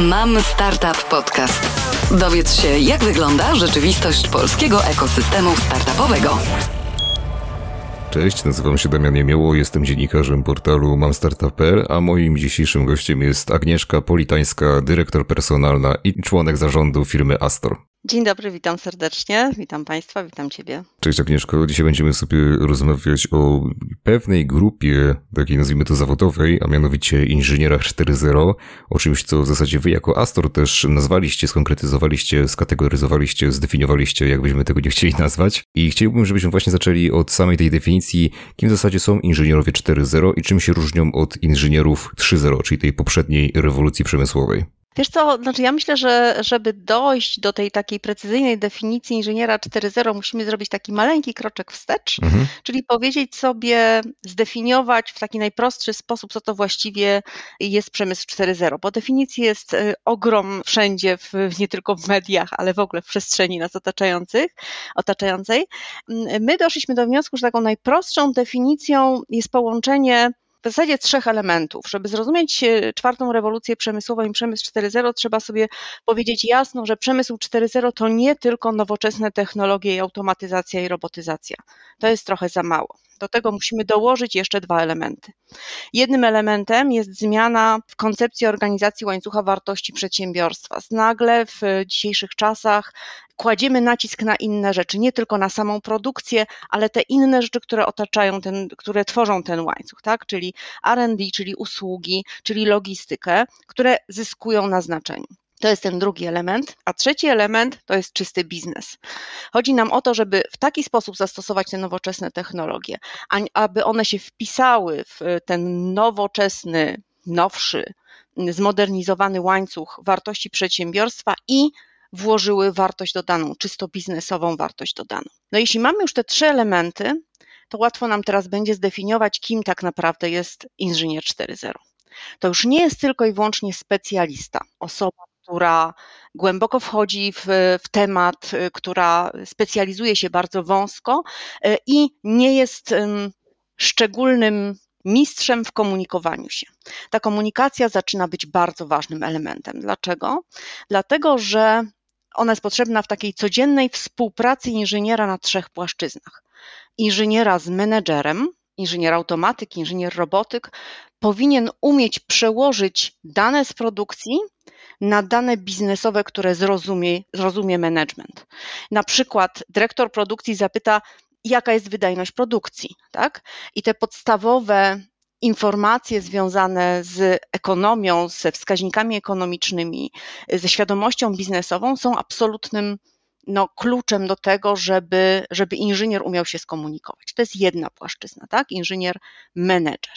Mam Startup Podcast. Dowiedz się, jak wygląda rzeczywistość polskiego ekosystemu startupowego. Cześć, nazywam się Damian Jemioło, jestem dziennikarzem portalu mamstartup.pl, a moim dzisiejszym gościem jest Agnieszka Politańska, dyrektor personalna i członek zarządu firmy Astor. Dzień dobry, witam serdecznie, witam Państwa, witam Ciebie. Cześć Agnieszko, dzisiaj będziemy sobie rozmawiać o pewnej grupie, takiej nazwijmy to zawodowej, a mianowicie inżynierach 4.0, o czymś, co w zasadzie Wy jako Astor też nazwaliście, skonkretyzowaliście, skategoryzowaliście, zdefiniowaliście, jakbyśmy tego nie chcieli nazwać. I chciałbym, żebyśmy właśnie zaczęli od samej tej definicji, kim w zasadzie są inżynierowie 4.0 i czym się różnią od inżynierów 3.0, czyli tej poprzedniej rewolucji przemysłowej. Wiesz co, znaczy ja myślę, że żeby dojść do tej takiej precyzyjnej definicji inżyniera 4.0, musimy zrobić taki maleńki kroczek wstecz, mhm. czyli powiedzieć sobie, zdefiniować w taki najprostszy sposób, co to właściwie jest przemysł 4.0, bo definicji jest y, ogrom wszędzie, w, nie tylko w mediach, ale w ogóle w przestrzeni nas otaczających, otaczającej. My doszliśmy do wniosku, że taką najprostszą definicją jest połączenie w zasadzie trzech elementów. Żeby zrozumieć e, czwartą rewolucję przemysłową i przemysł 4.0, trzeba sobie powiedzieć jasno, że przemysł 4.0 to nie tylko nowoczesne technologie i automatyzacja i robotyzacja. To jest trochę za mało. Do tego musimy dołożyć jeszcze dwa elementy. Jednym elementem jest zmiana w koncepcji organizacji łańcucha wartości przedsiębiorstwa. Nagle w dzisiejszych czasach kładziemy nacisk na inne rzeczy, nie tylko na samą produkcję, ale te inne rzeczy, które otaczają ten, które tworzą ten łańcuch, tak? Czyli R&D, czyli usługi, czyli logistykę, które zyskują na znaczeniu. To jest ten drugi element. A trzeci element to jest czysty biznes. Chodzi nam o to, żeby w taki sposób zastosować te nowoczesne technologie, aby one się wpisały w ten nowoczesny, nowszy, zmodernizowany łańcuch wartości przedsiębiorstwa i włożyły wartość dodaną, czysto biznesową wartość dodaną. No jeśli mamy już te trzy elementy, to łatwo nam teraz będzie zdefiniować, kim tak naprawdę jest inżynier 4.0. To już nie jest tylko i wyłącznie specjalista, osoba, która głęboko wchodzi w, w, temat, która specjalizuje się bardzo wąsko e, i nie jest szczególnym mistrzem w komunikowaniu się. Ta komunikacja zaczyna być bardzo ważnym elementem. Dlaczego? Dlatego, że ona jest potrzebna w takiej codziennej współpracy inżyniera na trzech płaszczyznach. Inżyniera z menedżerem, inżynier automatyk, inżynier robotyk powinien umieć przełożyć dane z produkcji na dane biznesowe, które zrozumie, zrozumie management. Na przykład dyrektor produkcji zapyta, jaka jest wydajność produkcji, tak? I te podstawowe informacje związane z ekonomią, ze wskaźnikami ekonomicznymi, ze świadomością biznesową są absolutnym no, kluczem do tego, żeby, żeby inżynier umiał się skomunikować. To jest jedna płaszczyzna, tak? Inżynier menedżer.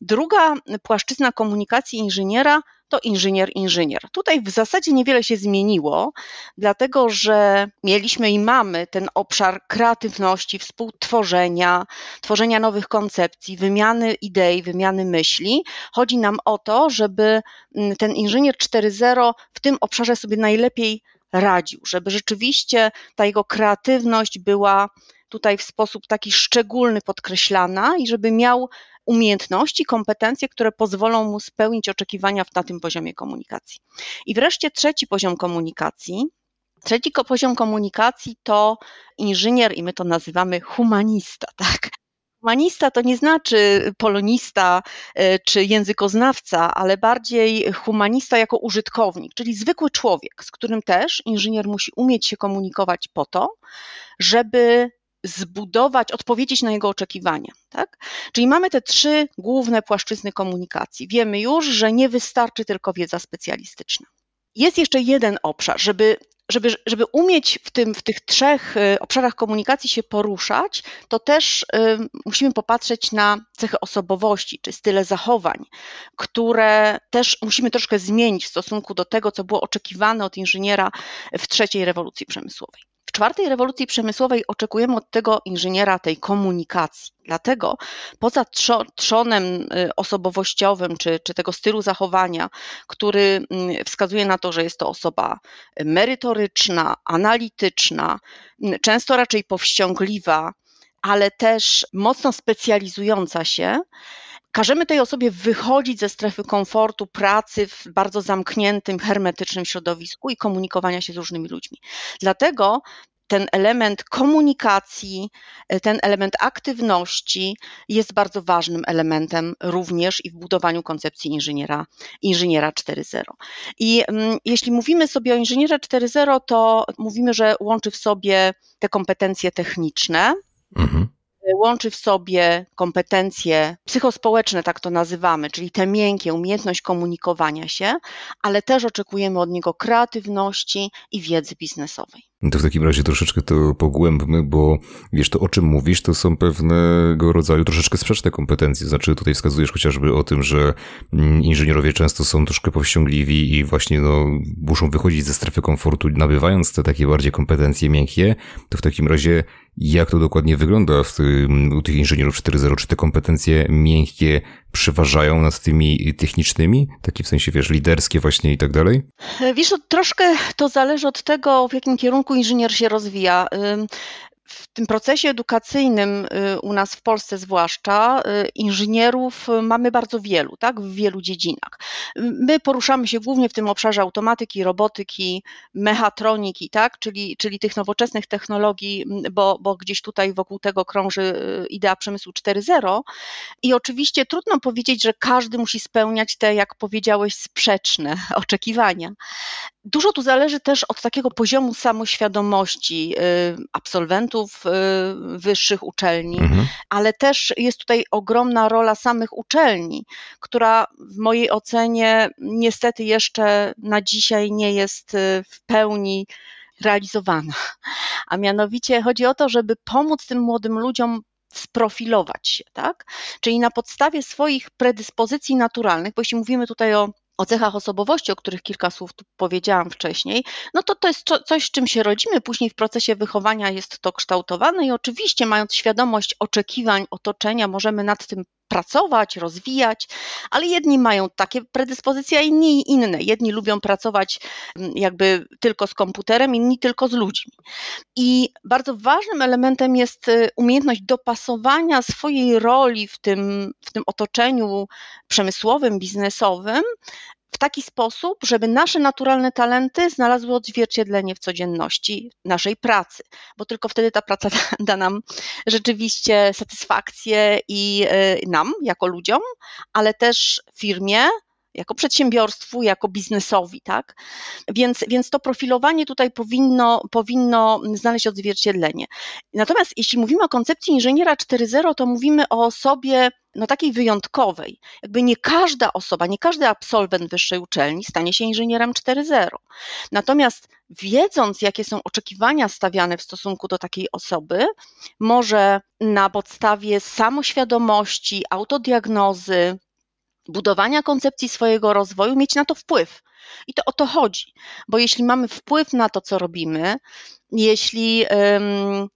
Druga płaszczyzna komunikacji inżyniera to inżynier-inżynier. Tutaj w zasadzie niewiele się zmieniło, dlatego że mieliśmy i mamy ten obszar kreatywności, współtworzenia, tworzenia nowych koncepcji, wymiany idei, wymiany myśli. Chodzi nam o to, żeby mm, ten inżynier 4.0 w tym obszarze sobie najlepiej radził, żeby rzeczywiście ta jego kreatywność była tutaj w sposób taki szczególny podkreślana i żeby miał umiejętności, kompetencje, które pozwolą mu spełnić oczekiwania na tym poziomie komunikacji. I wreszcie trzeci poziom komunikacji. Trzeci poziom komunikacji to inżynier, i my to nazywamy humanista, tak? Humanista to nie znaczy polonista e, czy językoznawca, ale bardziej humanista jako użytkownik, czyli zwykły człowiek, z którym też inżynier musi umieć się komunikować po to, żeby zbudować, odpowiedzieć na jego oczekiwania. Tak? Czyli mamy te trzy główne płaszczyzny komunikacji. Wiemy już, że nie wystarczy tylko wiedza specjalistyczna. Jest jeszcze jeden obszar, żeby żeby, żeby umieć w, tym, w tych trzech y, obszarach komunikacji się poruszać, to też y, musimy popatrzeć na cechy osobowości czy style zachowań, które też musimy troszkę zmienić w stosunku do tego, co było oczekiwane od inżyniera w trzeciej rewolucji przemysłowej. W czwartej rewolucji przemysłowej oczekujemy od tego inżyniera tej komunikacji. Dlatego poza trzonem y, osobowościowym czy, czy tego stylu zachowania, który mm, wskazuje na to, że jest to osoba merytoryczna, analityczna, mm, często raczej powściągliwa, ale też mocno specjalizująca się, każemy tej osobie wychodzić ze strefy komfortu pracy w bardzo zamkniętym, hermetycznym środowisku i komunikowania się z różnymi ludźmi. Dlatego ten element komunikacji, e, ten element aktywności jest bardzo ważnym elementem również i w budowaniu koncepcji inżyniera, inżyniera 4.0. I mm, jeśli mówimy sobie o inżyniera 4.0, to mówimy, że łączy w sobie te kompetencje techniczne, mhm łączy w sobie kompetencje psychospołeczne, tak to nazywamy, czyli te miękkie, umiejętność komunikowania się, ale też oczekujemy od niego kreatywności i wiedzy biznesowej. To w takim razie troszeczkę to pogłębmy, bo wiesz, to o czym mówisz, to są pewnego rodzaju troszeczkę sprzeczne kompetencje. Znaczy tutaj wskazujesz chociażby o tym, że mm, inżynierowie często są troszkę powściągliwi i właśnie no, muszą wychodzić ze strefy komfortu, nabywając te takie bardziej kompetencje miękkie, to w takim razie jak to dokładnie wygląda u tych inżynierów 4.0? Czy te kompetencje miękkie przeważają nad tymi technicznymi? Takie w sensie, wiesz, liderskie właśnie i tak dalej? Wiesz, troszkę to zależy od tego, w jakim kierunku inżynier się rozwija w tym procesie edukacyjnym y, u nas w Polsce zwłaszcza y, inżynierów mamy bardzo wielu, tak, w wielu dziedzinach. My poruszamy się głównie w tym obszarze automatyki, robotyki, mechatroniki, tak, czyli, czyli tych nowoczesnych technologii, bo, bo gdzieś tutaj wokół tego krąży y, idea przemysłu 4.0 i oczywiście trudno powiedzieć, że każdy musi spełniać te, jak powiedziałeś, sprzeczne oczekiwania. Dużo tu zależy też od takiego poziomu samoświadomości absolwentów wyższych uczelni, mhm. ale też jest tutaj ogromna rola samych uczelni, która w mojej ocenie niestety jeszcze na dzisiaj nie jest w pełni realizowana. A mianowicie chodzi o to, żeby pomóc tym młodym ludziom sprofilować się, tak? Czyli na podstawie swoich predyspozycji naturalnych, bo jeśli mówimy tutaj o o cechach osobowości, o których kilka słów tu powiedziałam wcześniej, no to to jest coś, z czym się rodzimy, później w procesie wychowania jest to kształtowane i oczywiście mając świadomość oczekiwań otoczenia, możemy nad tym pracować, rozwijać, ale jedni mają takie predyspozycje, a inni inne. Jedni lubią pracować mm, jakby tylko z komputerem, inni tylko z ludźmi. I bardzo ważnym elementem jest y, umiejętność dopasowania swojej roli w tym, w tym otoczeniu przemysłowym, biznesowym taki sposób, żeby nasze naturalne talenty znalazły odzwierciedlenie w codzienności naszej pracy, bo tylko wtedy ta praca da, nam rzeczywiście satysfakcję i y, nam, jako ludziom, ale też firmie, jako przedsiębiorstwu, jako biznesowi, tak? Więc, więc to profilowanie tutaj powinno, powinno znaleźć odzwierciedlenie. Natomiast jeśli mówimy o koncepcji inżyniera 4.0, to mówimy o osobie no, takiej wyjątkowej. Jakby nie każda osoba, nie każdy absolwent wyższej uczelni stanie się inżynierem 4.0. Natomiast wiedząc, jakie są oczekiwania stawiane w stosunku do takiej osoby, może na podstawie samoświadomości, autodiagnozy, budowania koncepcji swojego rozwoju mieć na to wpływ. I to o to chodzi, bo jeśli mamy wpływ na to, co robimy, jeśli, um,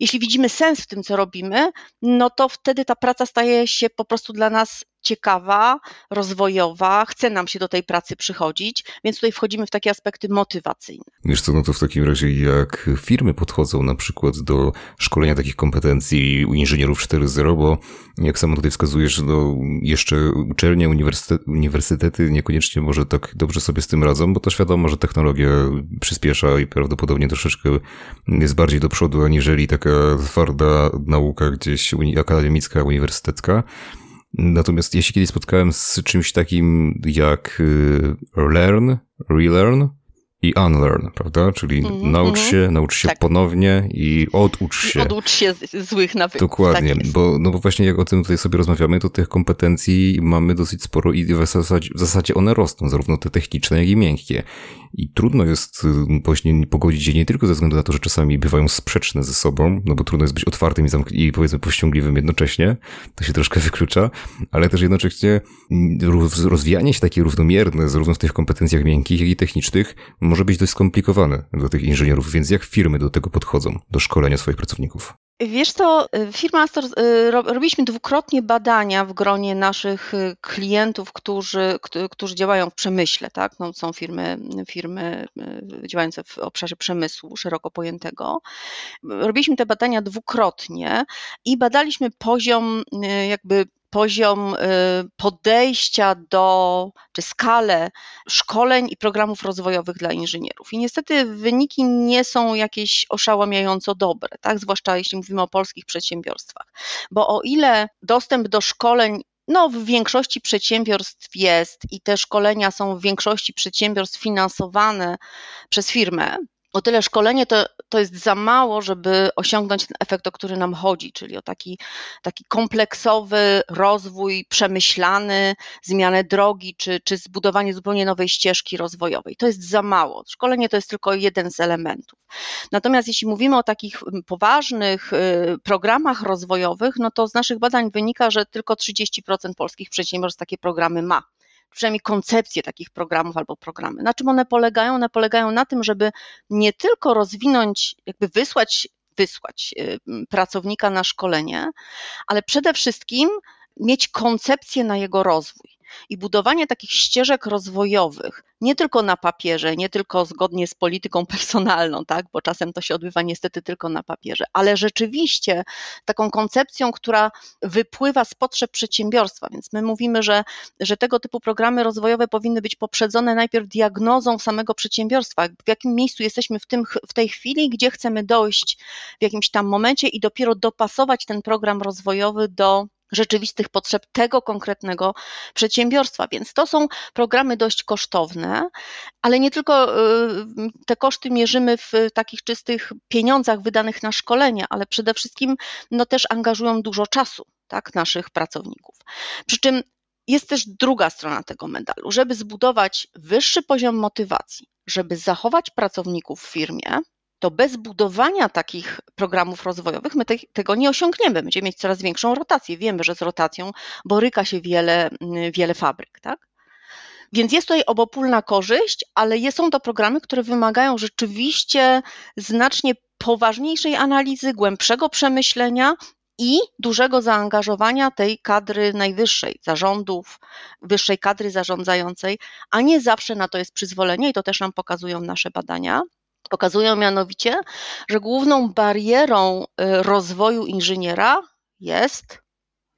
jeśli widzimy sens w tym, co robimy, no to wtedy ta praca staje się po prostu dla nas ciekawa, rozwojowa, chce nam się do tej pracy przychodzić, więc tutaj wchodzimy w takie aspekty motywacyjne. Wiesz co, no to w takim razie jak firmy podchodzą na przykład do szkolenia takich kompetencji u inżynierów 4.0, bo jak samo tutaj wskazujesz, no jeszcze uczelnie, uniwersytety, uniwersytety niekoniecznie może tak dobrze sobie z tym radzą, bo to świadomo, że technologia przyspiesza i prawdopodobnie troszeczkę jest bardziej do przodu, aniżeli taka twarda nauka gdzieś akademicka, uniwersytecka. Natomiast jeśli kiedyś spotkałem z czymś takim jak y, learn, relearn, i unlearn, prawda? Czyli mm, naucz się, naucz się tak. ponownie i oducz się. Oducz się złych nawyków. Dokładnie, tak bo, no bo właśnie jak o tym tutaj sobie rozmawiamy, to tych kompetencji mamy dosyć sporo i w zasadzie, w zasadzie one rosną, zarówno te techniczne, jak i miękkie. I trudno jest y, właśnie pogodzić je nie tylko ze względu na to, że czasami bywają sprzeczne ze sobą, no bo trudno jest być otwartym i, zamk- i powiedzmy powściągliwym jednocześnie, to się troszkę wyklucza, ale też jednocześnie mm, rozwijanie się takie równomierne, zarówno w tych kompetencjach miękkich, jak i technicznych, może być dość skomplikowane dla tych inżynierów, więc jak firmy do tego podchodzą, do szkolenia swoich pracowników? Wiesz co, firma Astor, y, robiliśmy dwukrotnie badania w gronie naszych y, klientów, którzy, którzy działają w przemyśle, tak? No, są firmy, firmy y, działające w obszarze przemysłu szeroko pojętego. Robiliśmy te badania dwukrotnie i badaliśmy poziom jakby poziom y, podejścia do, czy skalę szkoleń i programów rozwojowych dla inżynierów. I niestety wyniki nie są jakieś oszałamiająco dobre, tak? zwłaszcza jeśli mówimy o polskich przedsiębiorstwach. Bo o ile dostęp do szkoleń no, w większości przedsiębiorstw jest i te szkolenia są w większości przedsiębiorstw finansowane przez firmę, o tyle szkolenie to, to jest za mało, żeby osiągnąć ten efekt, o który nam chodzi, czyli o taki, taki kompleksowy rozwój, przemyślany, zmianę drogi, czy, czy zbudowanie zupełnie nowej ścieżki rozwojowej. To jest za mało. Szkolenie to jest tylko jeden z elementów. Natomiast jeśli mówimy o takich poważnych y, programach rozwojowych, no to z naszych badań wynika, że tylko 30% polskich przedsiębiorstw takie programy ma przynajmniej koncepcję takich programów albo programy. Na czym one polegają? One polegają na tym, żeby nie tylko rozwinąć, jakby wysłać, wysłać y, pracownika na szkolenie, ale przede wszystkim mieć koncepcję na jego rozwój i budowanie takich ścieżek rozwojowych, nie tylko na papierze, nie tylko zgodnie z polityką personalną, tak, bo czasem to się odbywa niestety tylko na papierze, ale rzeczywiście taką koncepcją, która wypływa z potrzeb przedsiębiorstwa. Więc my mówimy, że, że tego typu programy rozwojowe powinny być poprzedzone najpierw diagnozą samego przedsiębiorstwa, w jakim miejscu jesteśmy w, tym, w tej chwili, gdzie chcemy dojść w jakimś tam momencie i dopiero dopasować ten program rozwojowy do rzeczywistych potrzeb tego konkretnego przedsiębiorstwa. Więc to są programy dość kosztowne, ale nie tylko y, te koszty mierzymy w takich czystych pieniądzach wydanych na szkolenia, ale przede wszystkim no, też angażują dużo czasu tak, naszych pracowników. Przy czym jest też druga strona tego medalu. Żeby zbudować wyższy poziom motywacji, żeby zachować pracowników w firmie, to bez budowania takich programów rozwojowych my te, tego nie osiągniemy. Będziemy mieć coraz większą rotację. Wiemy, że z rotacją boryka się wiele, mm, wiele fabryk, tak? Więc jest tutaj obopólna korzyść, ale są to programy, które wymagają rzeczywiście znacznie poważniejszej analizy, głębszego przemyślenia i dużego zaangażowania tej kadry najwyższej, zarządów, wyższej kadry zarządzającej, a nie zawsze na to jest przyzwolenie i to też nam pokazują nasze badania. Pokazują mianowicie, że główną barierą y, rozwoju inżyniera jest,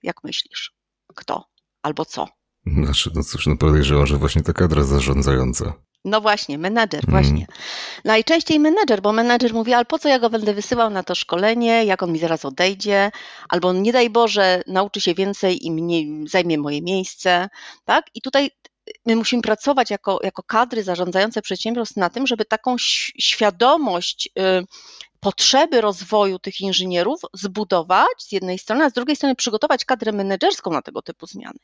jak myślisz, kto albo co? Znaczy, no cóż, no podejrzewam, że właśnie ta kadra zarządzająca. No właśnie, menedżer, mm. właśnie. Najczęściej menedżer, bo menedżer mówi, ale po co ja go będę wysyłał na to szkolenie, jak on mi zaraz odejdzie, albo nie daj Boże, nauczy się więcej i mnie, zajmie moje miejsce, tak? I tutaj my musimy pracować jako, jako kadry zarządzające przedsiębiorstw na tym, żeby taką świadomość y, potrzeby rozwoju tych inżynierów zbudować z jednej strony, a z drugiej strony przygotować kadrę menedżerską na tego typu zmiany.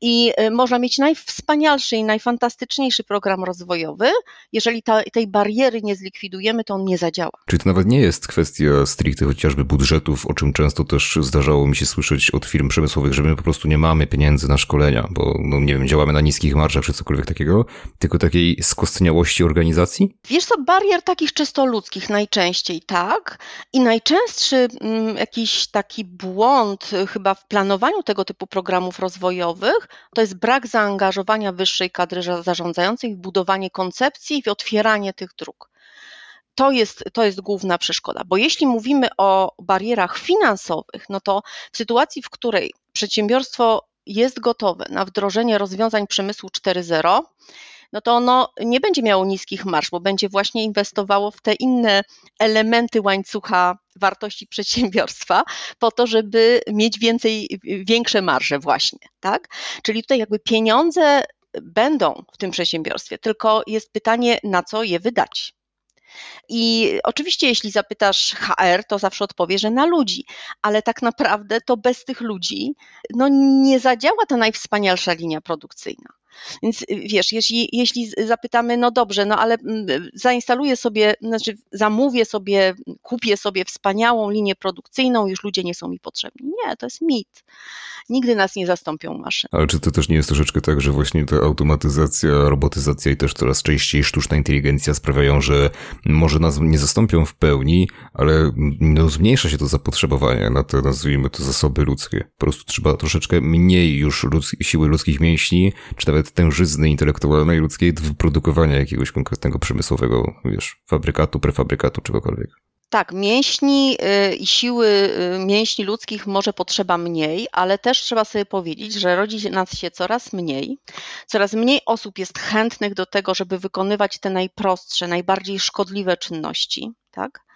I y, można mieć najwspanialszy i najfantastyczniejszy program rozwojowy, jeżeli ta, tej bariery nie zlikwidujemy, to on nie zadziała. Czyli to nawet nie jest kwestia stricte chociażby budżetów, o czym często też zdarzało mi się słyszeć od firm przemysłowych, że my po prostu nie mamy pieniędzy na szkolenia, bo no nie wiem, działamy na niskich marżach czy cokolwiek takiego, tylko takiej skostniałości organizacji? Wiesz co, barier takich czysto ludzkich najczęściej tak. I najczęstszy mm, jakiś taki błąd y, chyba w planowaniu tego typu programów rozwojowych to jest brak zaangażowania wyższej kadry zarządzającej w budowanie koncepcji i w otwieranie tych dróg. To jest, to jest główna przeszkoda, bo jeśli mówimy o barierach finansowych, no to w sytuacji, w której przedsiębiorstwo jest gotowe na wdrożenie rozwiązań przemysłu 4.0, no to ono nie będzie miało niskich marsz, bo będzie właśnie inwestowało w te inne elementy łańcucha wartości przedsiębiorstwa po to, żeby mieć więcej, większe marże właśnie, tak? Czyli tutaj jakby pieniądze będą w tym przedsiębiorstwie, tylko jest pytanie, na co je wydać. I oczywiście, jeśli zapytasz HR, to zawsze odpowie, że na ludzi, ale tak naprawdę to bez tych ludzi no, nie zadziała ta najwspanialsza linia produkcyjna. Więc y, wiesz, jeśli, jeśli zapytamy, no dobrze, no ale mm, zainstaluję sobie, znaczy zamówię sobie, kupię sobie wspaniałą linię produkcyjną, już ludzie nie są mi potrzebni. Nie, to jest mit. Nigdy nas nie zastąpią maszyny. Ale czy to też nie jest troszeczkę tak, że właśnie ta automatyzacja, robotyzacja i też coraz częściej sztuczna inteligencja sprawiają, że może nas nie zastąpią w pełni, ale no, zmniejsza się to zapotrzebowanie na te, nazwijmy to, zasoby ludzkie. Po prostu trzeba troszeczkę mniej już ludz siły ludzkich mięśni, czy nawet tężyzny intelektualnej ludzkiej do wyprodukowania jakiegoś konkretnego przemysłowego, wiesz, fabrykatu, prefabrykatu, czegokolwiek. Tak, mięśni y, i siły y, mięśni ludzkich może potrzeba mniej, ale też trzeba sobie powiedzieć, że rodzi nas się coraz mniej. Coraz mniej osób jest chętnych do tego, żeby wykonywać te najprostsze, najbardziej szkodliwe czynności. Tak?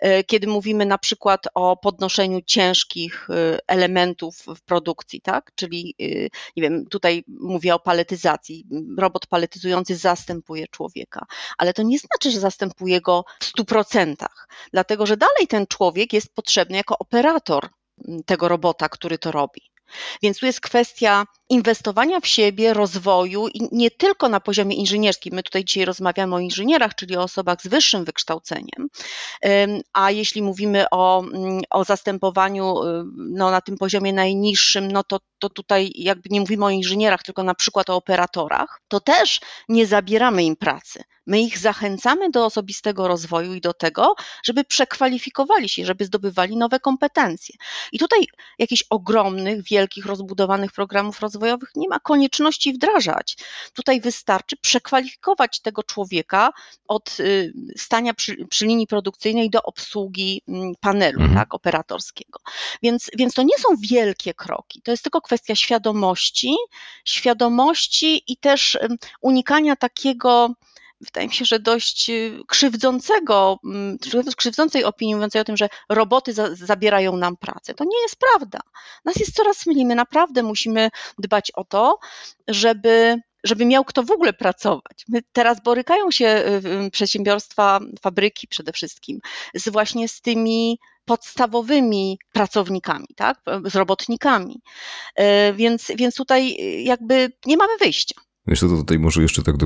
E, kiedy mówimy na przykład o podnoszeniu ciężkich e, elementów w produkcji, tak? Czyli, e, nie wiem, tutaj mówię o paletyzacji. Robot paletyzujący zastępuje człowieka, ale to nie znaczy, że zastępuje go w 100%, dlatego że dalej ten człowiek jest potrzebny jako operator tego robota, który to robi. Więc tu jest kwestia inwestowania w siebie, rozwoju i nie tylko na poziomie inżynierskim. My tutaj dzisiaj rozmawiamy o inżynierach, czyli o osobach z wyższym wykształceniem, a jeśli mówimy o, mm, o zastępowaniu no, na tym poziomie najniższym, no to, to tutaj jakby nie mówimy o inżynierach, tylko na przykład o operatorach, to też nie zabieramy im pracy. My ich zachęcamy do osobistego rozwoju i do tego, żeby przekwalifikowali się, żeby zdobywali nowe kompetencje. I tutaj jakichś ogromnych, wielkich, rozbudowanych programów rozwojowych nie ma konieczności wdrażać. Tutaj wystarczy przekwalifikować tego człowieka od y, stania przy, przy linii produkcyjnej do obsługi mm, panelu mhm. tak, operatorskiego. Więc, więc to nie są wielkie kroki, to jest tylko kwestia świadomości, świadomości i też unikania takiego wydaje mi się, że dość y, krzywdzącego, mm, krzywdzącej opinii mówiącej o tym, że roboty za, zabierają nam pracę. To nie jest prawda. Nas jest coraz mniej. My naprawdę musimy dbać o to, żeby żeby miał kto w ogóle pracować. My teraz borykają się y, przedsiębiorstwa, fabryki przede wszystkim, z właśnie z tymi podstawowymi pracownikami, tak? z robotnikami. Y, więc, więc tutaj jakby nie mamy wyjścia. Wiesz to tutaj może jeszcze tak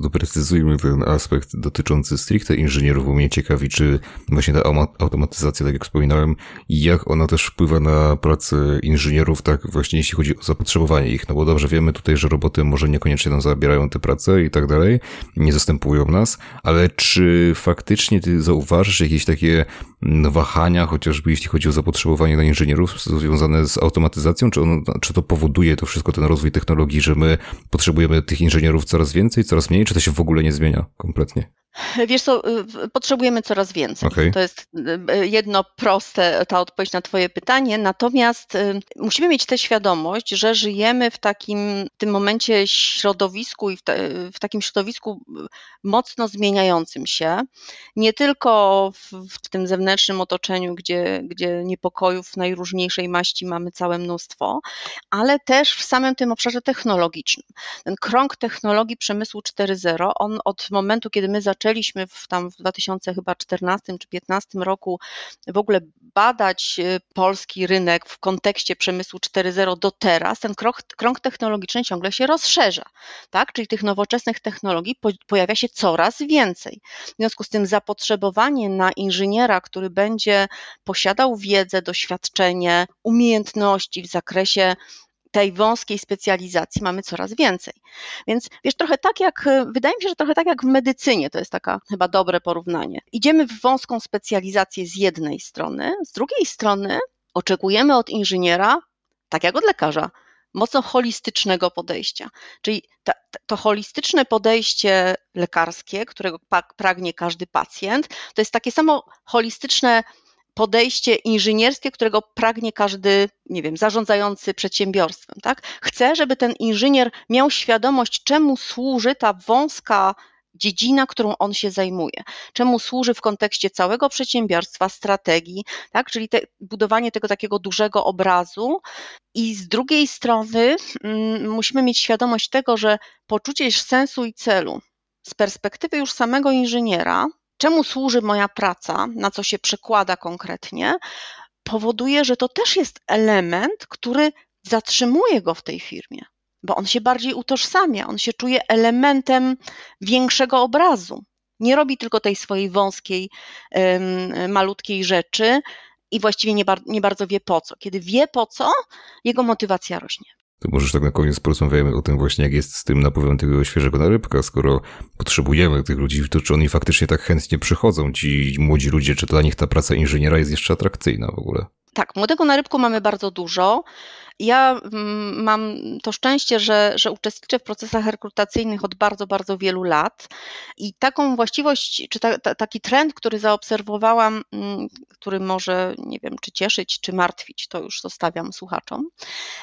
doprecyzujmy ten aspekt dotyczący stricte inżynierów, bo mnie ciekawi, czy właśnie ta automatyzacja, tak jak wspominałem, jak ona też wpływa na pracę inżynierów, tak właśnie jeśli chodzi o zapotrzebowanie ich, no bo dobrze wiemy tutaj, że roboty może niekoniecznie nam zabierają tę pracę i tak dalej, nie zastępują nas, ale czy faktycznie ty zauważysz jakieś takie wahania, chociażby jeśli chodzi o zapotrzebowanie na inżynierów związane z automatyzacją, czy, on, czy to powoduje to wszystko, ten rozwój technologii, że my potrzebujemy tych inżynierów coraz więcej, coraz mniej, czy to się w ogóle nie zmienia kompletnie? Wiesz co, potrzebujemy coraz więcej. Okay. To jest y, jedno proste, ta odpowiedź na Twoje pytanie. Natomiast y, musimy mieć tę świadomość, że żyjemy w takim w tym momencie środowisku i w, te, w takim środowisku mocno zmieniającym się. Nie tylko w, w, tym zewnętrznym otoczeniu, gdzie, gdzie niepokojów najróżniejszej maści mamy całe mnóstwo, ale też w samym tym obszarze technologicznym. Ten krąg technologii przemysłu 4.0, on od momentu, kiedy my zaczęliśmy zaczęliśmy w, tam w 2014 czy 2015 roku w ogóle badać y, polski rynek w kontekście przemysłu 4.0 do teraz, ten krąg, krąg technologiczny ciągle się rozszerza, tak? czyli tych nowoczesnych technologii po, pojawia się coraz więcej. W związku z tym zapotrzebowanie na inżyniera, który będzie posiadał wiedzę, doświadczenie, umiejętności w zakresie tej wąskiej specjalizacji mamy coraz więcej. Więc wiesz, trochę tak jak, wydaje mi się, że trochę tak jak w medycynie, to jest taka chyba dobre porównanie. Idziemy w wąską specjalizację z jednej strony, z drugiej strony oczekujemy od inżyniera, tak jak od lekarza, mocno holistycznego podejścia. Czyli ta, to holistyczne podejście lekarskie, którego pragnie każdy pacjent, to jest takie samo holistyczne podejście inżynierskie, którego pragnie każdy, nie wiem, zarządzający przedsiębiorstwem, tak? Chce, żeby ten inżynier miał świadomość, czemu służy ta wąska dziedzina, którą on się zajmuje. Czemu służy w kontekście całego przedsiębiorstwa, strategii, tak? czyli te, budowanie tego takiego dużego obrazu. I z drugiej strony mm, musimy mieć świadomość tego, że poczucie sensu i celu z perspektywy już samego inżyniera czemu służy moja praca, na co się przekłada konkretnie, powoduje, że to też jest element, który zatrzymuje go w tej firmie, bo on się bardziej utożsamia, on się czuje elementem większego obrazu. Nie robi tylko tej swojej wąskiej, malutkiej rzeczy i właściwie nie, nie bardzo wie po co. Kiedy wie po co, jego motywacja rośnie. To możesz tak na koniec porozmawiamy o tym właśnie, jak jest z tym napływem tego świeżego narybka, skoro potrzebujemy tych ludzi, to czy oni faktycznie tak chętnie przychodzą, ci młodzi ludzie, czy dla nich ta praca inżyniera jest jeszcze atrakcyjna w ogóle? Tak, młodego narybku mamy bardzo dużo. Ja mm, mam to szczęście, że, że uczestniczę w procesach rekrutacyjnych od bardzo, bardzo wielu lat i taką właściwość, czy ta, ta, taki trend, który zaobserwowałam, mm, który może, nie wiem, czy cieszyć, czy martwić, to już zostawiam słuchaczom,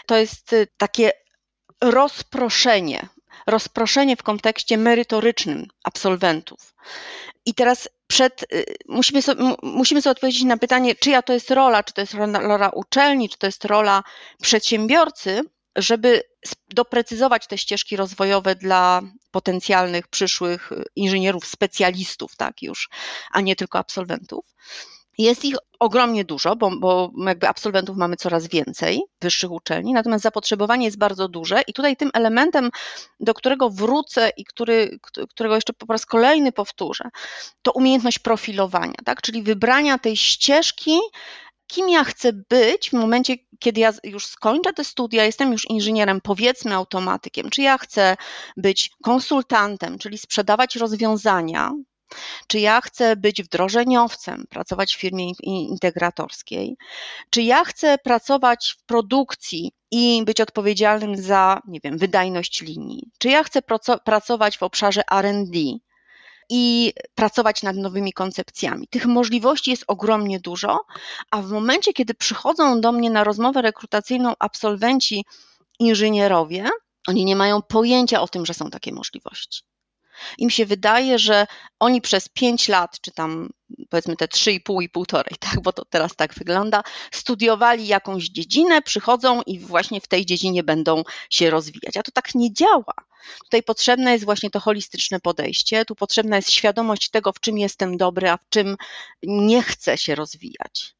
to jest y, takie rozproszenie rozproszenie w kontekście merytorycznym absolwentów. I teraz przed, y, musimy, sobie, musimy sobie odpowiedzieć na pytanie, czyja to jest rola, czy to jest rola uczelni, czy to jest rola przedsiębiorcy, żeby doprecyzować te ścieżki rozwojowe dla potencjalnych przyszłych inżynierów, specjalistów, tak już, a nie tylko absolwentów. Jest ich ogromnie dużo, bo, bo jakby absolwentów mamy coraz więcej wyższych uczelni, natomiast zapotrzebowanie jest bardzo duże i tutaj tym elementem, do którego wrócę i który, którego jeszcze po raz kolejny powtórzę, to umiejętność profilowania, tak? czyli wybrania tej ścieżki, kim ja chcę być w momencie, kiedy ja już skończę te studia, jestem już inżynierem, powiedzmy automatykiem, czy ja chcę być konsultantem, czyli sprzedawać rozwiązania, czy ja chcę być wdrożeniowcem, pracować w firmie integratorskiej? Czy ja chcę pracować w produkcji i być odpowiedzialnym za, nie wiem, wydajność linii? Czy ja chcę pracować w obszarze RD? i pracować nad nowymi koncepcjami. Tych możliwości jest ogromnie dużo, a w momencie, kiedy przychodzą do mnie na rozmowę rekrutacyjną absolwenci inżynierowie, oni nie mają pojęcia o tym, że są takie możliwości. Im się wydaje, że oni przez 5 lat, czy tam powiedzmy te 3,5 i półtorej, tak, bo to teraz tak wygląda, studiowali jakąś dziedzinę, przychodzą i właśnie w tej dziedzinie będą się rozwijać. A to tak nie działa. Tutaj potrzebne jest właśnie to holistyczne podejście, tu potrzebna jest świadomość tego, w czym jestem dobry, a w czym nie chcę się rozwijać.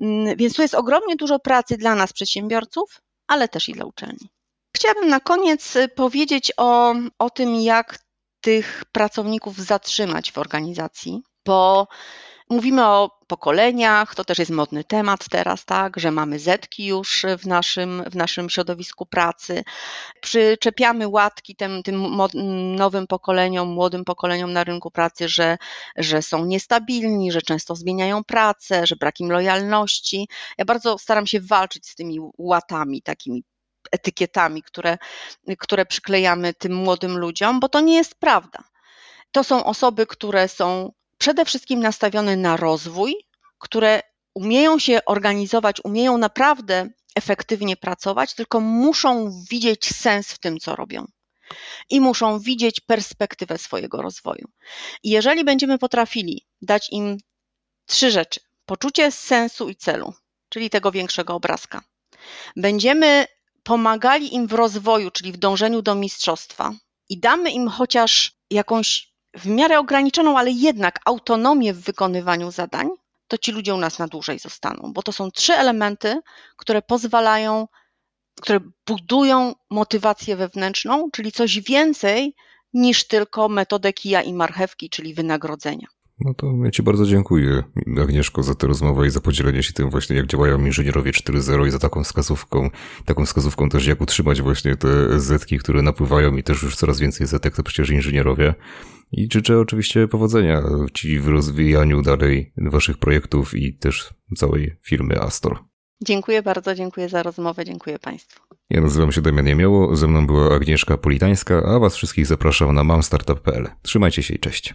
Mm, więc tu jest ogromnie dużo pracy dla nas, przedsiębiorców, ale też i dla uczelni. Chciałabym na koniec powiedzieć o, o tym, jak tych pracowników zatrzymać w organizacji, bo mówimy o pokoleniach, to też jest modny temat teraz, tak, że mamy zetki już w naszym, w naszym środowisku pracy. Przyczepiamy łatki tym, tym nowym pokoleniom, młodym pokoleniom na rynku pracy, że, że są niestabilni, że często zmieniają pracę, że brak im lojalności. Ja bardzo staram się walczyć z tymi łatami takimi etykietami, które, które przyklejamy tym młodym ludziom, bo to nie jest prawda. To są osoby, które są przede wszystkim nastawione na rozwój, które umieją się organizować, umieją naprawdę efektywnie pracować, tylko muszą widzieć sens w tym, co robią. I muszą widzieć perspektywę swojego rozwoju. I jeżeli będziemy potrafili dać im trzy rzeczy: poczucie sensu i celu, czyli tego większego obrazka, będziemy pomagali im w rozwoju, czyli w dążeniu do mistrzostwa i damy im chociaż jakąś w miarę ograniczoną, ale jednak autonomię w wykonywaniu zadań, to ci ludzie u nas na dłużej zostaną, bo to są trzy elementy, które pozwalają, które budują motywację wewnętrzną, czyli coś więcej niż tylko metodę kija i marchewki, czyli wynagrodzenia. No to ja Ci bardzo dziękuję, Agnieszko, za tę rozmowę i za podzielenie się tym właśnie, jak działają inżynierowie 4.0 i za taką wskazówką, taką wskazówką też, jak utrzymać właśnie te zetki, które napływają i też już coraz więcej zetek, to przecież inżynierowie. I życzę oczywiście powodzenia Ci w rozwijaniu dalej Waszych projektów i też całej firmy Astor. Dziękuję bardzo, dziękuję za rozmowę, dziękuję Państwu. Ja nazywam się Damian Jemioło, ze mną była Agnieszka Politańska, a Was wszystkich zapraszam na mamstartup.pl. Trzymajcie się i cześć.